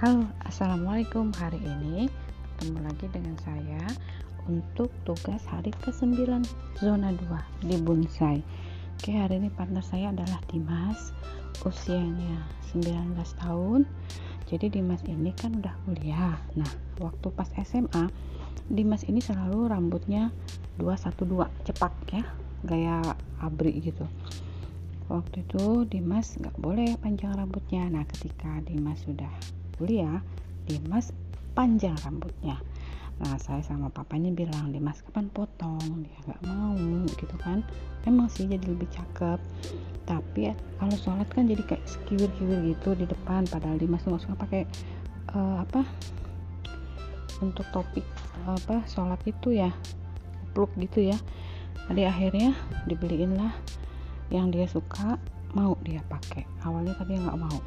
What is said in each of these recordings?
Halo, Assalamualaikum. Hari ini ketemu lagi dengan saya Untuk tugas hari ke-9 Zona 2 di Bonsai. Oke, hari ini partner saya adalah Dimas Usianya 19 tahun. Jadi Dimas ini kan udah kuliah. Nah, waktu pas SMA Dimas ini selalu rambutnya 212 cepak ya Gaya abri gitu. Waktu itu Dimas nggak boleh panjang rambutnya. Nah ketika Dimas sudah kuliah Dimas panjang rambutnya. Nah saya sama papanya bilang Dimas kapan potong? Dia nggak mau gitu kan. Memang sih jadi lebih cakep. Tapi kalau sholat kan jadi kayak sekiwir-kiwir gitu di depan padahal Dimas nggak suka pakai uh, apa untuk topik apa sholat itu ya pluk gitu ya. Jadi akhirnya dibeliin lah yang dia suka mau dia pakai. Awalnya tadi nggak mau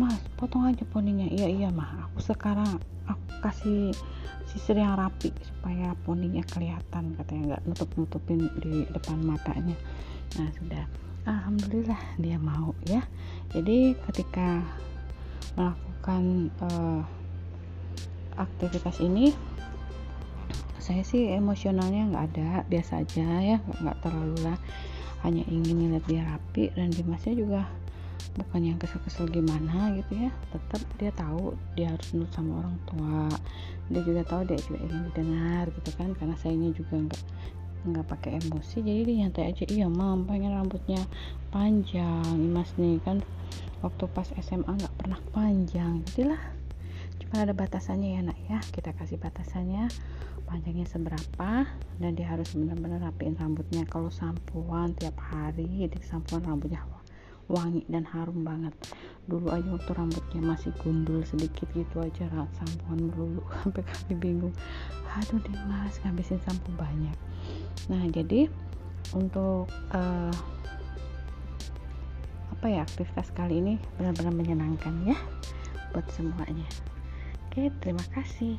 mas potong aja poninya iya iya mah aku sekarang aku kasih sisir yang rapi supaya poninya kelihatan katanya. Nggak nutup nutupin di depan matanya. Nah sudah. Alhamdulillah dia mau ya. Jadi ketika melakukan uh, aktivitas ini saya sih emosionalnya nggak ada. Biasa aja ya. Nggak terlalu lah. Hanya ingin lihat dia rapi. Dan Dimasnya juga bukan yang kesel-kesel gimana gitu ya tetap dia tahu dia harus nurut sama orang tua. Dia juga tahu dia juga ingin didengar gitu kan karena sayanya juga nggak nggak pakai emosi. Jadi dia nyantai aja iya mam pengen rambutnya panjang. Dimas nih kan waktu pas SMA nggak pernah panjang. Jadilah cuma ada batasannya ya nak ya. Kita kasih batasannya panjangnya seberapa dan dia harus benar-benar rapiin rambutnya. Kalau sampuan tiap hari di sampuan rambutnya wangi dan harum banget. Dulu aja waktu rambutnya masih gundul sedikit gitu aja sampuan melulu sampai kami bingung. Aduh Dimas ngabisin sampo banyak. Nah jadi untuk uh, apa ya aktivitas kali ini benar-benar menyenangkan ya buat semuanya. Oke terima kasih